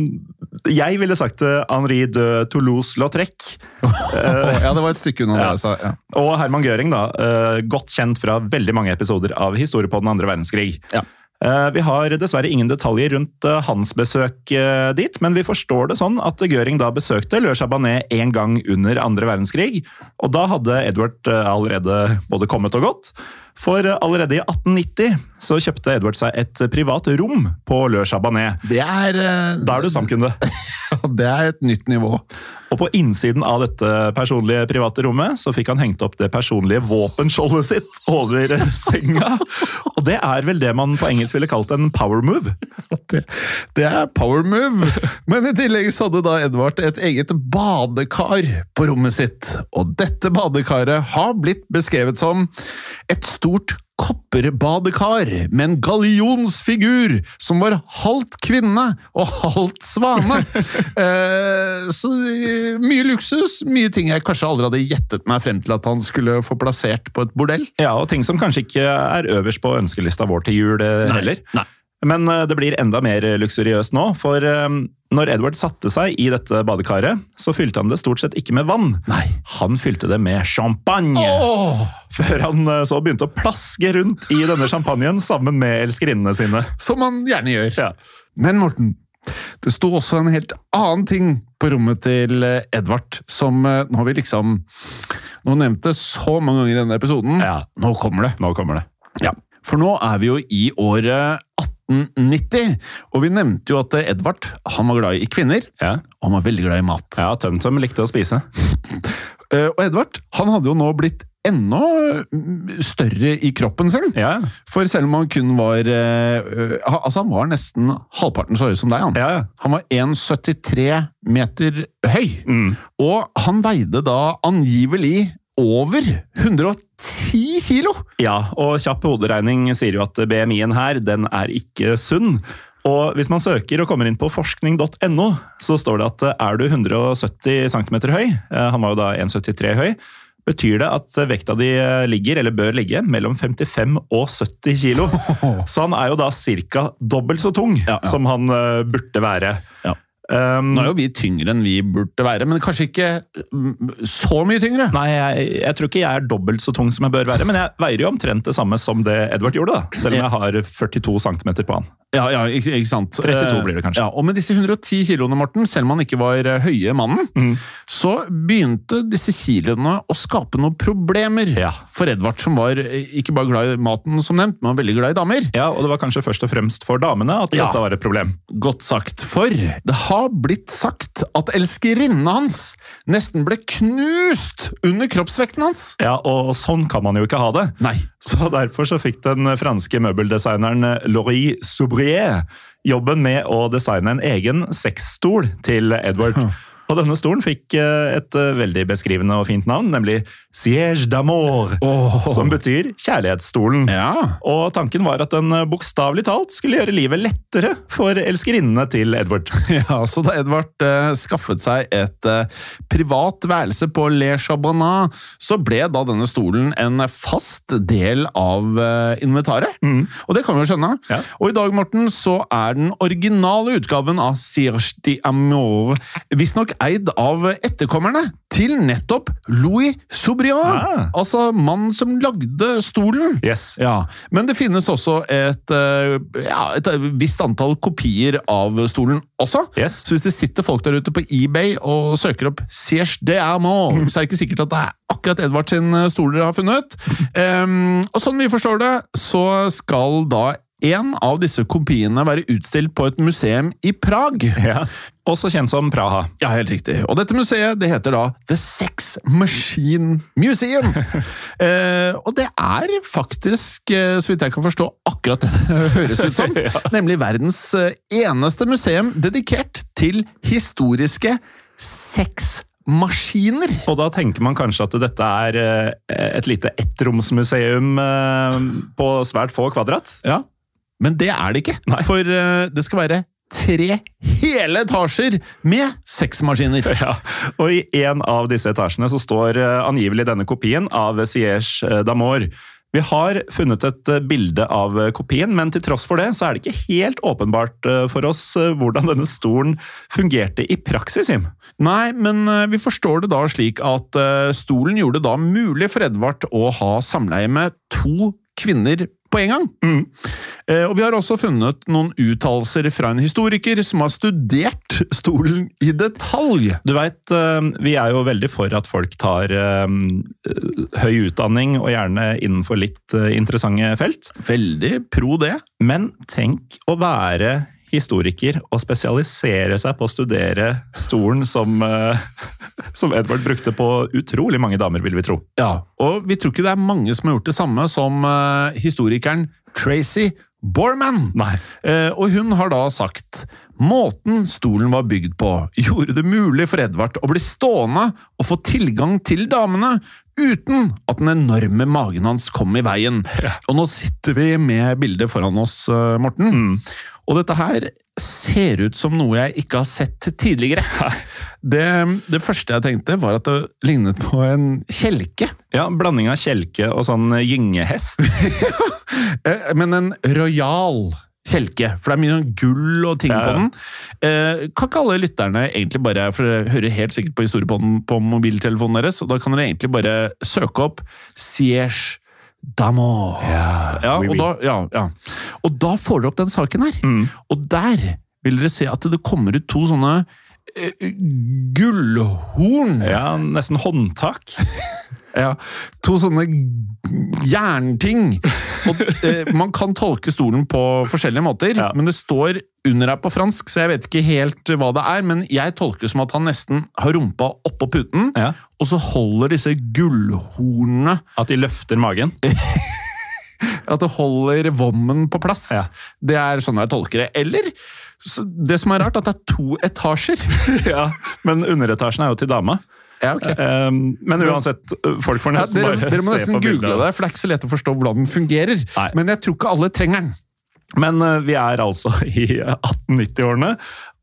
A: jeg ville sagt eh, Henri de Toulouse-Lautrec. <laughs>
B: ja, det var et stykke unna det jeg sa. Ja.
A: Og Herman Göring, da, eh, godt kjent fra veldig mange episoder av Historie på den andre verdenskrig.
B: Ja.
A: Eh, Vi har dessverre ingen detaljer rundt eh, hans besøk eh, dit, men vi forstår det sånn at Göring da besøkte Le Chabanet en gang under andre verdenskrig, og da hadde Edward allerede både kommet og gått. For eh, allerede i 1890 så kjøpte Edward seg et privat rom på Le Chabanet.
B: Det er uh,
A: Da er du samkunde. <laughs>
B: Det er et nytt nivå.
A: Og på innsiden av dette personlige private rommet så fikk han hengt opp det personlige våpenskjoldet sitt over <laughs> senga. Og det er vel det man på engelsk ville kalt en power move. <laughs>
B: Det, det er power move! Men i tillegg så hadde da Edvard et eget badekar på rommet sitt. Og dette badekaret har blitt beskrevet som et stort kopperbadekar med en gallionsfigur som var halvt kvinne og halvt svane. <laughs> eh, så eh, mye luksus, mye ting jeg kanskje aldri hadde gjettet meg frem til at han skulle få plassert på et bordell.
A: Ja, og ting som kanskje ikke er øverst på ønskelista vår til jul eh, heller.
B: Nei.
A: Men eh, det blir enda mer luksuriøst nå, for eh, når Edward satte seg i dette badekaret, så fylte han det stort sett ikke med vann.
B: Nei.
A: Han fylte det med champagne!
B: Åh,
A: Før han eh, så begynte å plaske rundt i denne champagnen sammen med elskerinnene sine.
B: som han gjerne gjør.
A: Ja.
B: Men Morten, det sto også en helt annen ting på rommet til Edvard, som nå har vi liksom Nå nevnte så mange ganger i denne episoden.
A: Ja.
B: Nå kommer det.
A: Nå kommer det.
B: Ja. For nå er vi jo i året 1890, og vi nevnte jo at Edvard han var glad i kvinner,
A: Ja,
B: og han var veldig glad i mat.
A: ja Tømtøm likte å spise. <laughs>
B: Eh, Og Edvard han hadde jo nå blitt ennå mm, større i kroppen sin.
A: Ja,
B: For selv om han kun var eh, øh, Altså, han var nesten halvparten så høy som deg, han.
A: ja. ja.
B: Han var 1,73 meter høy,
A: Mm.
B: og han veide da angivelig over 110 kilo!
A: Ja, og kjapp hoderegning sier jo at BMI-en her, den er ikke sunn. Og hvis man søker og kommer inn på forskning.no, så står det at er du 170 cm høy, eh, han var jo da 1,73 høy, betyr det at vekta di ligger, eller bør ligge, mellom 55 og 70 kilo. <laughs> Så han er jo da ca. dobbelt så tung
B: Ja, ja.
A: som han eh, burde være.
B: Ja.
A: Um,
B: Nå er jo vi tyngre enn vi burde være, men kanskje ikke mm, så mye tyngre.
A: Nei, jeg, jeg tror ikke jeg er dobbelt så tung som jeg bør være, men jeg veier jo omtrent det samme som det Edvard gjorde, da. Selv om jeg har 42 cm på han.
B: Ja, ja, ikke, ikke sant.
A: 32 blir det kanskje.
B: Ja, og med disse 110 kiloene, Morten, selv om han ikke var eh, høye mannen,
A: Mm.
B: så begynte disse kiloene å skape noen problemer
A: Ja.
B: for Edvard, som var eh, ikke bare glad i maten, som nevnt, men var veldig glad i damer.
A: Ja, og det var kanskje først og fremst for damene at dette var et problem.
B: Godt sagt, for det har blitt sagt at elskerinnen hans nesten ble knust under kroppsvekten hans.
A: Ja, og sånn kan man jo ikke ha det.
B: Nei.
A: Så derfor så fikk den franske møbeldesigneren Laurie Soubrier jobben med å designe en egen sexstol til Edward. <laughs> Og denne stolen fikk eh, et eh, veldig beskrivende og fint navn, nemlig Siège d'amour,
B: oh.
A: som betyr kjærlighetsstolen.
B: Ja.
A: Og tanken var at den eh, bokstavelig talt skulle gjøre livet lettere for elskerinnene til Edvard. <laughs>
B: Ja, så da Edvard eh, skaffet seg et eh, privat værelse på Le Chabonat, så ble da denne stolen en fast del av eh, inventaret. Og det kan vi jo skjønne.
A: Ja.
B: Og i dag, Morten, så er den originale utgaven av Siège d'Amour visstnok eid av etterkommerne til nettopp Louis Soubriand.
A: Ah.
B: Altså mannen som lagde stolen.
A: Yes.
B: Ja, Men det finnes også et, eh, ja, et visst antall kopier av stolen også.
A: Yes.
B: Så hvis det sitter folk der ute på eBay og søker opp Siège de Amont, <laughs> så er det ikke sikkert at det er akkurat Edvard sin stol dere har funnet. Um, og sånn vi forstår det, så skal da en av disse kopiene være utstilt på et museum i Prag.
A: Ja. Også kjent som Praha.
B: Ja, helt riktig. Og dette museet det heter da The Sex Machine Museum. <laughs> eh, og det er faktisk, eh, så vidt jeg kan forstå, akkurat det det høres ut som. <laughs> Nemlig verdens eh, eneste museum dedikert til historiske sexmaskiner.
A: Og da tenker man kanskje at dette er eh, et lite ettromsmuseum på svært få kvadrat?
B: Ja, men det er det ikke.
A: Nei.
B: For uh, det skal være tre hele etasjer med sexmaskiner.
A: Ja, og i en av disse etasjene så står uh, angivelig denne kopien av Siège eh, d'Amour. Vi har funnet et bilde av kopien, men til tross for det så er det ikke helt åpenbart for oss hvordan denne stolen fungerte i praksis, Jim.
B: Nei, men vi forstår det da slik at stolen gjorde det da mulig for Edvard å ha samleie med to kvinner på en gang. Eh, Og vi har også funnet noen uttalelser fra en historiker som har studert stolen i detalj.
A: Du veit, vi er jo veldig for at folk tar eh, høy utdanning, og gjerne innenfor litt eh, interessante felt.
B: Veldig pro det.
A: Men tenk å være historiker og spesialisere seg på å studere stolen som, eh, <laughs> som Edvard brukte på utrolig mange damer, vil vi tro.
B: Ja, og vi tror ikke det er mange som har gjort det samme som eh, historikeren Tracy Borman.
A: Nei.
B: Eh, og hun har da sagt måten stolen var bygd på, gjorde det mulig for Edvard å bli stående og få tilgang til damene uten at den enorme magen hans kom i veien. Ja. Og nå sitter vi med bildet foran oss, Morten. Morten. Og dette her ser ut som noe jeg ikke har sett tidligere. Det, det første jeg tenkte, var at det lignet på en kjelke.
A: Ja, Blanding av kjelke og sånn gyngehest. <laughs>
B: Eh, Men en rojal kjelke, for det er mye sånn gull og ting
A: Ja,
B: på den. Eh, kan ikke alle lytterne egentlig bare, for dere hører helt sikkert på historiepodden på mobiltelefonen deres, og da kan dere egentlig bare søke opp Siège d'amour. Ja,
A: oui,
B: og
A: oui.
B: da, ja, ja. Og da får dere opp den saken her.
A: Mm.
B: Og der vil dere se at det kommer ut to sånne eh, gullhorn.
A: Ja, Nesten håndtak. <laughs>
B: Ja, to sånne jernting. Og, eh, man kan tolke stolen på forskjellige måter,
A: Ja.
B: men det står under her på fransk, så jeg vet ikke helt hva det er. Men jeg tolker det som at han nesten har rumpa oppå puten,
A: Ja.
B: og så holder disse gullhornene
A: At de løfter magen. <laughs>
B: At det holder vommen på plass.
A: Ja.
B: Det er sånn jeg tolker det. Eller det som er rart, at det er to etasjer. <laughs>
A: ja, Men underetasjen er jo til dama.
B: Ja, okay.
A: Um, men uansett, folk får nesten Ja,
B: dere,
A: bare
B: dere må
A: se
B: nesten google det, for det er ikke så lett å forstå hvordan den fungerer.
A: Nei.
B: Men jeg tror ikke alle trenger den.
A: Men uh, vi er altså <laughs> i 1890-årene.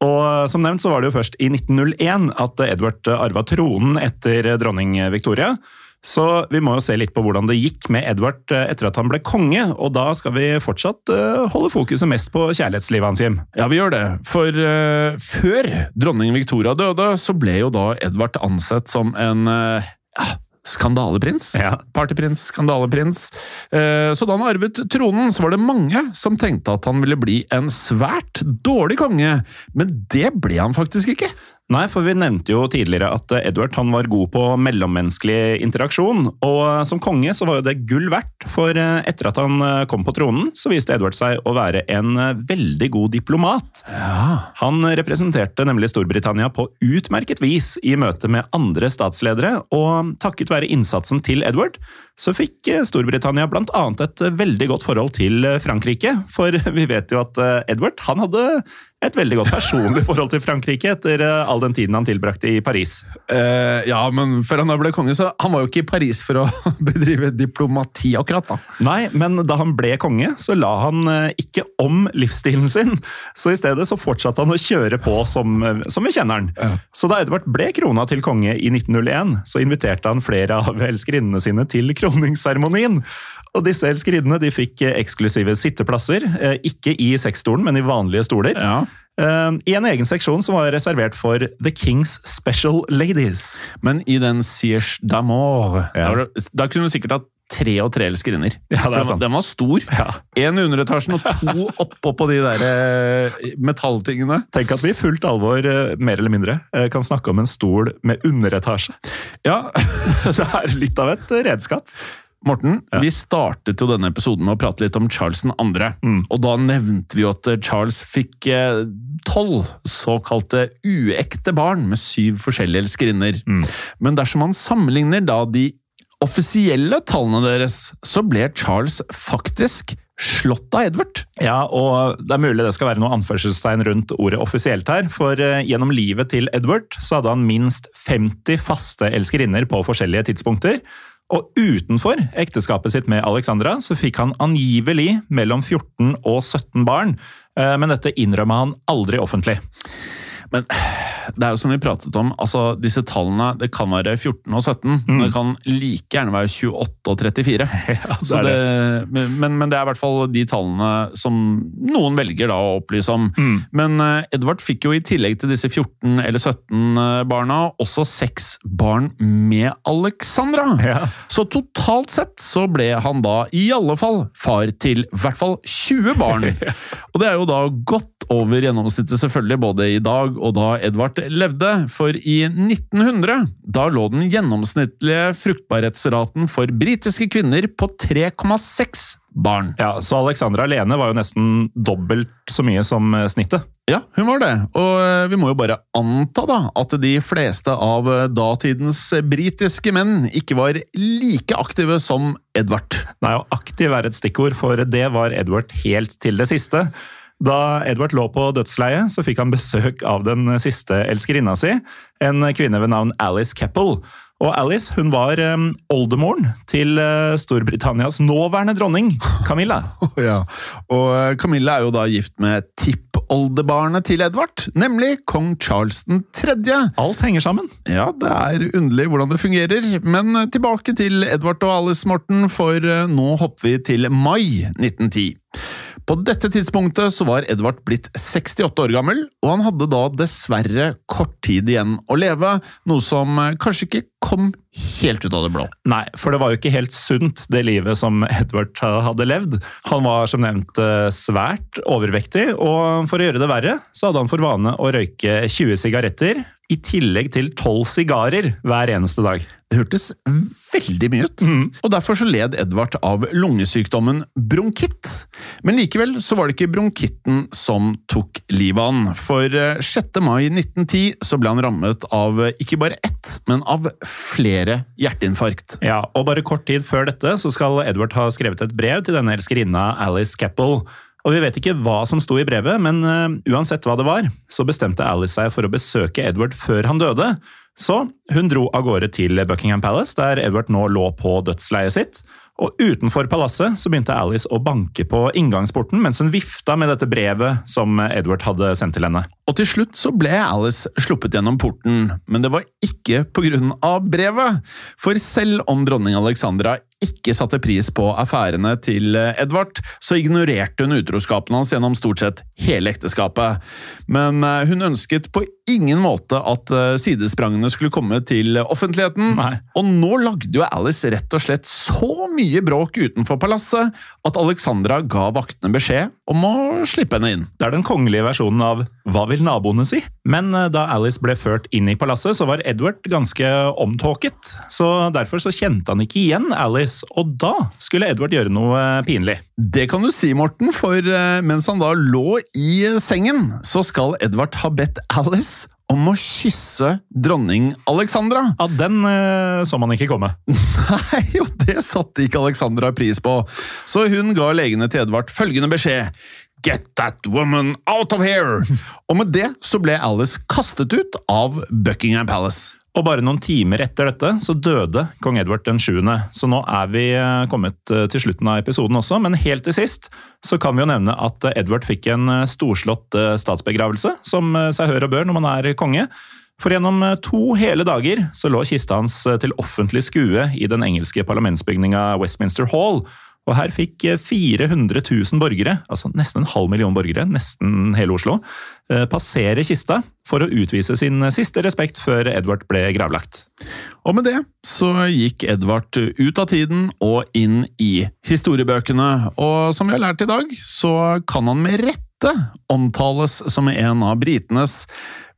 A: Og som nevnt så var det jo først i 1901 at Edward arva tronen etter dronning Victoria. Så vi må jo se litt på hvordan det gikk med Edvard eh, etter at han ble konge, og da skal vi fortsatt uh, holde fokuset mest på kjærlighetslivet hans, Jim.
B: Ja, vi gjør det. For uh, før dronning Victoria døde, så ble jo da Edvard ansett som en uh, ja, skandaleprins.
A: Ja.
B: Partyprins, skandaleprins. Så da han arvet tronen, så var det mange som tenkte at han ville bli en svært dårlig konge, men det ble han faktisk ikke.
A: Nei, for vi nevnte jo tidligere at Edward han var god på mellommenneskelig interaksjon. Og som konge så var jo det gull verdt, for etter at han kom på tronen, så viste Edward seg å være en veldig god diplomat.
B: Ja.
A: Han representerte nemlig Storbritannia på utmerket vis i møte med andre statsledere, og takket være innsatsen til Edward, så fikk Storbritannia blant annet et veldig godt forhold til Frankrike. For <laughs> vi vet jo at Edward han hadde et veldig godt personlig forhold til Frankrike etter eh, all den tiden han tilbrakte i Paris.
B: Uh, ja, men før han da ble konge, så han var jo ikke i Paris for å <laughs> bedrive diplomati, akkurat. da.
A: Nei, men da han ble konge, så la han uh, ikke om livsstilen sin. Så i stedet så fortsatte han å kjøre på som, uh, som vi kjenner han.
B: Ja.
A: Så da Edvard ble krona til konge i 1901, så inviterte han flere av elskerinnene sine til kroningsseremonien. Og disse elskerinnene de fikk eksklusive sitteplasser, ikke i sexstolen, men i vanlige stoler.
B: Ja.
A: Uh, I en egen seksjon som var reservert for The King's Special Ladies.
B: Men i den Siege d'Amour,
A: Ja.
B: da, kunne du sikkert hatt tre og tre elskerinner.
A: Ja,
B: den, var stor.
A: Ja.
B: En i underetasjen og to <laughs> oppå på de der eh, metalltingene.
A: Tenk at vi i fullt alvor, eh, mer eller mindre, eh, kan snakke om en stol med underetasje.
B: Ja, <laughs>
A: Det er litt av et redskap.
B: Morten, vi startet jo denne episoden med å prate litt om Charles 2.
A: Mm.
B: Og da nevnte vi jo at Charles fikk eh, tolv såkalte uekte barn med syv forskjellige elskerinner.
A: Mm.
B: Men dersom man sammenligner da de offisielle tallene deres, så ble Charles faktisk slått av Edvard.
A: Ja, og det er mulig det skal være noe anførselstegn rundt ordet offisielt her, for eh, gjennom livet til Edward så hadde han minst 50 faste elskerinner på forskjellige tidspunkter. Og utenfor ekteskapet sitt med Alexandra så fikk han angivelig mellom 14 og 17 barn, eh, men dette innrømma han aldri offentlig.
B: Men det er jo som vi pratet om, altså disse tallene det kan være 14 og 17,
A: Mm.
B: men det kan like gjerne være 28 og 34. <laughs> Så
A: det
B: det, men, men det er i hvert fall de tallene som noen velger da å opplyse om.
A: Mm.
B: Men eh, Edvard fikk jo i tillegg til disse 14 eller 17 barna, også seks barn med Alexandra.
A: Ja.
B: Så totalt sett så ble han da i alle fall far til i hvert fall 20 barn. <laughs> Og det er jo da godt over gjennomsnittet selvfølgelig, både i dag og da Edvard levde. For i 1900, da lå den gjennomsnittlige fruktbarhetsraten for britiske kvinner på 3,6 barn.
A: Ja, Så Alexandra alene var jo nesten dobbelt så mye som eh, snittet.
B: Ja, hun var det. Og eh, vi må jo bare anta da at de fleste av eh, datidens britiske menn ikke var like aktive som Edvard.
A: Nei, og aktiv er et stikkord, for det var Edvard helt til det siste. Da Edward lå på dødsleiet, så fikk han besøk av den siste elskerinna si, en kvinne ved navn Alice Keppel. Og Alice hun var oldemoren til eh, Storbritannias nåværende dronning, Camilla. <laughs>
B: Ja, og eh, Camilla er jo da gift med tippoldebarnet til Edvard, nemlig kong Charles 3.
A: Alt henger sammen.
B: Ja, det er underlig hvordan det fungerer, men eh, tilbake til Edvard og Alice, Morten, for nå hopper vi til mai 1910. På dette tidspunktet så var Edvard blitt 68 år gammel, og han hadde da dessverre kort tid igjen å leve, noe som eh, kanskje ikke kom helt ut av det blå.
A: Nei, for det var jo ikke helt sunt, det livet som <laughs> Edvard hadde levd. Han var som nevnt eh, svært overvektig, og for å gjøre det verre, så hadde han for vane å røyke 20 sigaretter, i tillegg til 12 sigarer hver eneste dag.
B: Det hørtes veldig mye ut, og derfor så led Edvard av lungesykdommen bronkitt. Men likevel så var det ikke bronkitten som tok livet av han, for eh, 6. mai 1910 så ble han rammet av eh, ikke bare ett, men av flere hjerteinfarkt.
A: Ja, og bare kort tid før dette så skal Edvard ha skrevet et brev til denne elskerinna Alice Keppel. Og vi vet ikke hva som sto i brevet, men uh, uansett hva det var, så bestemte Alice seg for å besøke Edward før han døde. Så hun dro av gårde til Buckingham Palace, der Edward nå lå på dødsleiet sitt. Og utenfor palasset så begynte Alice å banke på inngangsporten mens hun vifta med dette brevet som Edward hadde sendt til henne.
B: Og til slutt så ble Alice sluppet gjennom porten, men det var ikke av brevet. For selv om dronning Alexandra ikke satte pris på affærene til Edvard, så ignorerte hun utroskapen hans gjennom stort sett hele ekteskapet. Men eh, hun ønsket på ingen måte at eh, sidesprangene skulle komme til offentligheten.
A: Nei.
B: Og nå lagde jo Alice rett og slett så mye bråk utenfor palasset at Alexandra ga vaktene beskjed om å slippe henne inn.
A: Det er den kongelige versjonen av Hva vil naboene si? Men eh, da Alice ble ført inn i palasset, så var Edward ganske omtåket. Så derfor så kjente han ikke igjen Alice, og da skulle Edward gjøre noe eh, pinlig.
B: Det kan du si, Morten, for eh, mens han da lå i sengen, så skal Edvard ha bedt Alice om å kysse dronning Alexandra.
A: Ja, Den eh, så man ikke komme. <laughs>
B: Nei, og det satte ikke Alexandra pris på, så hun ga legene til Edvard følgende beskjed. Get that woman out of here! <laughs> Og med det så ble Alice kastet ut av Buckingham Palace.
A: Og bare noen timer etter dette så døde kong Edward den 7., så nå er vi eh, kommet eh, til slutten av episoden også, men helt til sist så kan vi jo nevne at Edvard Edward fikk en eh, storslått eh, statsbegravelse, som eh, seg hør og bør når man er konge. For gjennom eh, to hele dager så lå kista hans eh, til offentlig skue i den engelske parlamentsbygninga Westminster Hall, og her fikk eh, 400 000 borgere, altså nesten en halv million borgere, nesten hele Oslo, eh, passere kista for å utvise sin siste respekt før Edvard ble gravlagt.
B: Og med det så gikk Edvard ut av tiden og inn i historiebøkene, og som vi har lært i dag, så kan han med rette omtales som en av britenes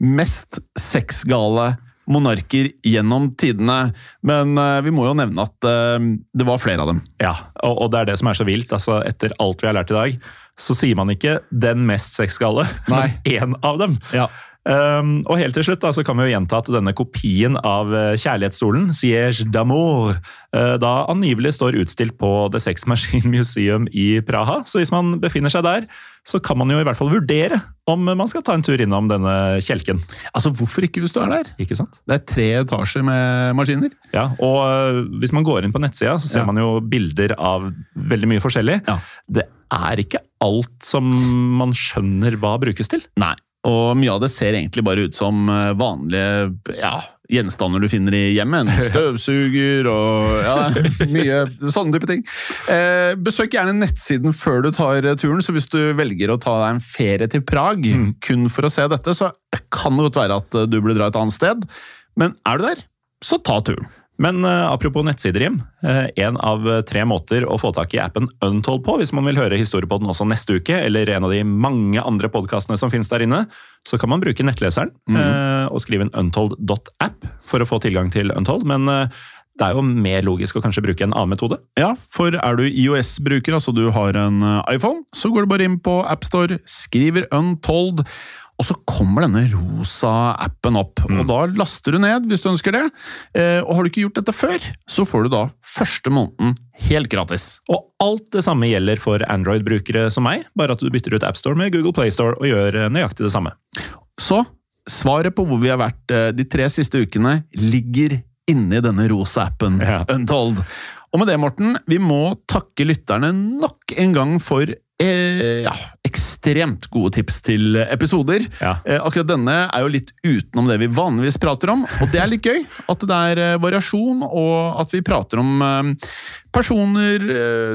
B: mest sexgale monarker gjennom tidene, men eh, vi må jo nevne at eh, det var flere av dem.
A: Ja, og, det er det som er så vilt. altså Etter alt vi har lært i dag, så sier man ikke 'den mest sexgale', <laughs> men én av dem.
B: Ja.
A: Um, og helt til slutt da, så kan vi jo gjenta at denne kopien av eh, Kjærlighetsstolen, Siege d'amour, da angivelig står utstilt på The Sex Machine Museum i Praha. Så hvis man befinner seg der, så kan man jo i hvert fall vurdere om man skal ta en tur innom denne kjelken.
B: Altså, hvorfor ikke hvis du er der?
A: Ikke sant?
B: Det er tre etasjer med maskiner.
A: Ja, og øh, hvis man går inn på nettsida, så ser
B: Ja.
A: man jo bilder av veldig mye forskjellig.
B: Ja.
A: Det er ikke alt som man skjønner hva brukes til.
B: Nei. Og mye av det ser egentlig bare ut som eh, vanlige ja, gjenstander du finner i hjemmet. En støvsuger og ja, <laughs> mye sånne type ting. Eh, besøk gjerne nettsiden før du tar turen, så hvis du velger å ta deg en ferie til Prag kun for å se dette, så kan det godt være at du burde dra et annet sted. Men er du der, så ta turen.
A: Men øh, apropos nettsider, Jim. Én en av tre måter å få tak i appen Untold på, hvis man vil høre historiepodden også neste uke, eller en av de mange andre podkastene som finnes der inne, så kan man bruke nettleseren øh, og skrive en untold.app for å få tilgang til Untold. Men det er jo mer logisk å kanskje bruke en annen metode.
B: Ja, for er du IOS-bruker, altså du har en eh, iPhone, så går du bare inn på AppStore, skriver Untold, og så kommer denne rosa appen opp. Og da laster du ned hvis du ønsker det. Eh, og har du ikke gjort dette før, så får du da første måneden helt gratis.
A: Og alt det samme gjelder for Android-brukere som meg, bare at du bytter ut AppStore med Google Playstore og gjør øh, nøyaktig det samme.
B: Så svaret på hvor vi har vært eh, de tre siste ukene, ligger inni denne rosa appen
A: Ja.
B: Untold. Og med det, Morten, vi må takke lytterne nok en gang for eh, ja, ekstremt gode tips til episoder.
A: Ja.
B: Eh, akkurat denne er jo litt utenom det vi vanligvis prater om, og det er litt gøy. At det er eh, variasjon, og at vi prater om eh, personer,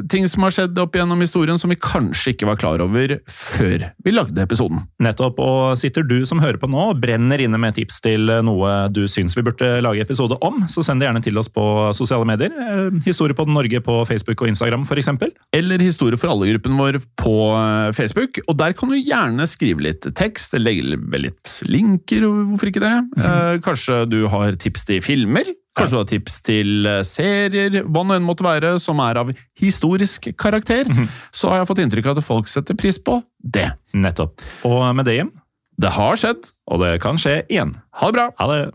B: ting som har skjedd opp gjennom historien som vi kanskje ikke var klar over før vi lagde episoden.
A: Nettopp, og sitter du som hører på nå og brenner inne med tips til noe du syns vi burde lage episode om, så send det gjerne til oss på sosiale medier. Historie på Norge på Facebook og Instagram f.eks.
B: eller Historie for alle-gruppen vår på eh, Facebook. Og der kan du gjerne skrive litt tekst, legge litt linker, hvorfor ikke det? Eh, kanskje du har tips til filmer? Kanskje du har tips til eh, serier, hva nå enn måtte være, som er av historisk karakter. Så har jeg fått inntrykk av at folk setter pris på det.
A: Nettopp. Og med det, Jim,
B: Det har skjedd.
A: og det kan skje igjen.
B: Ha det bra!
A: Ha det!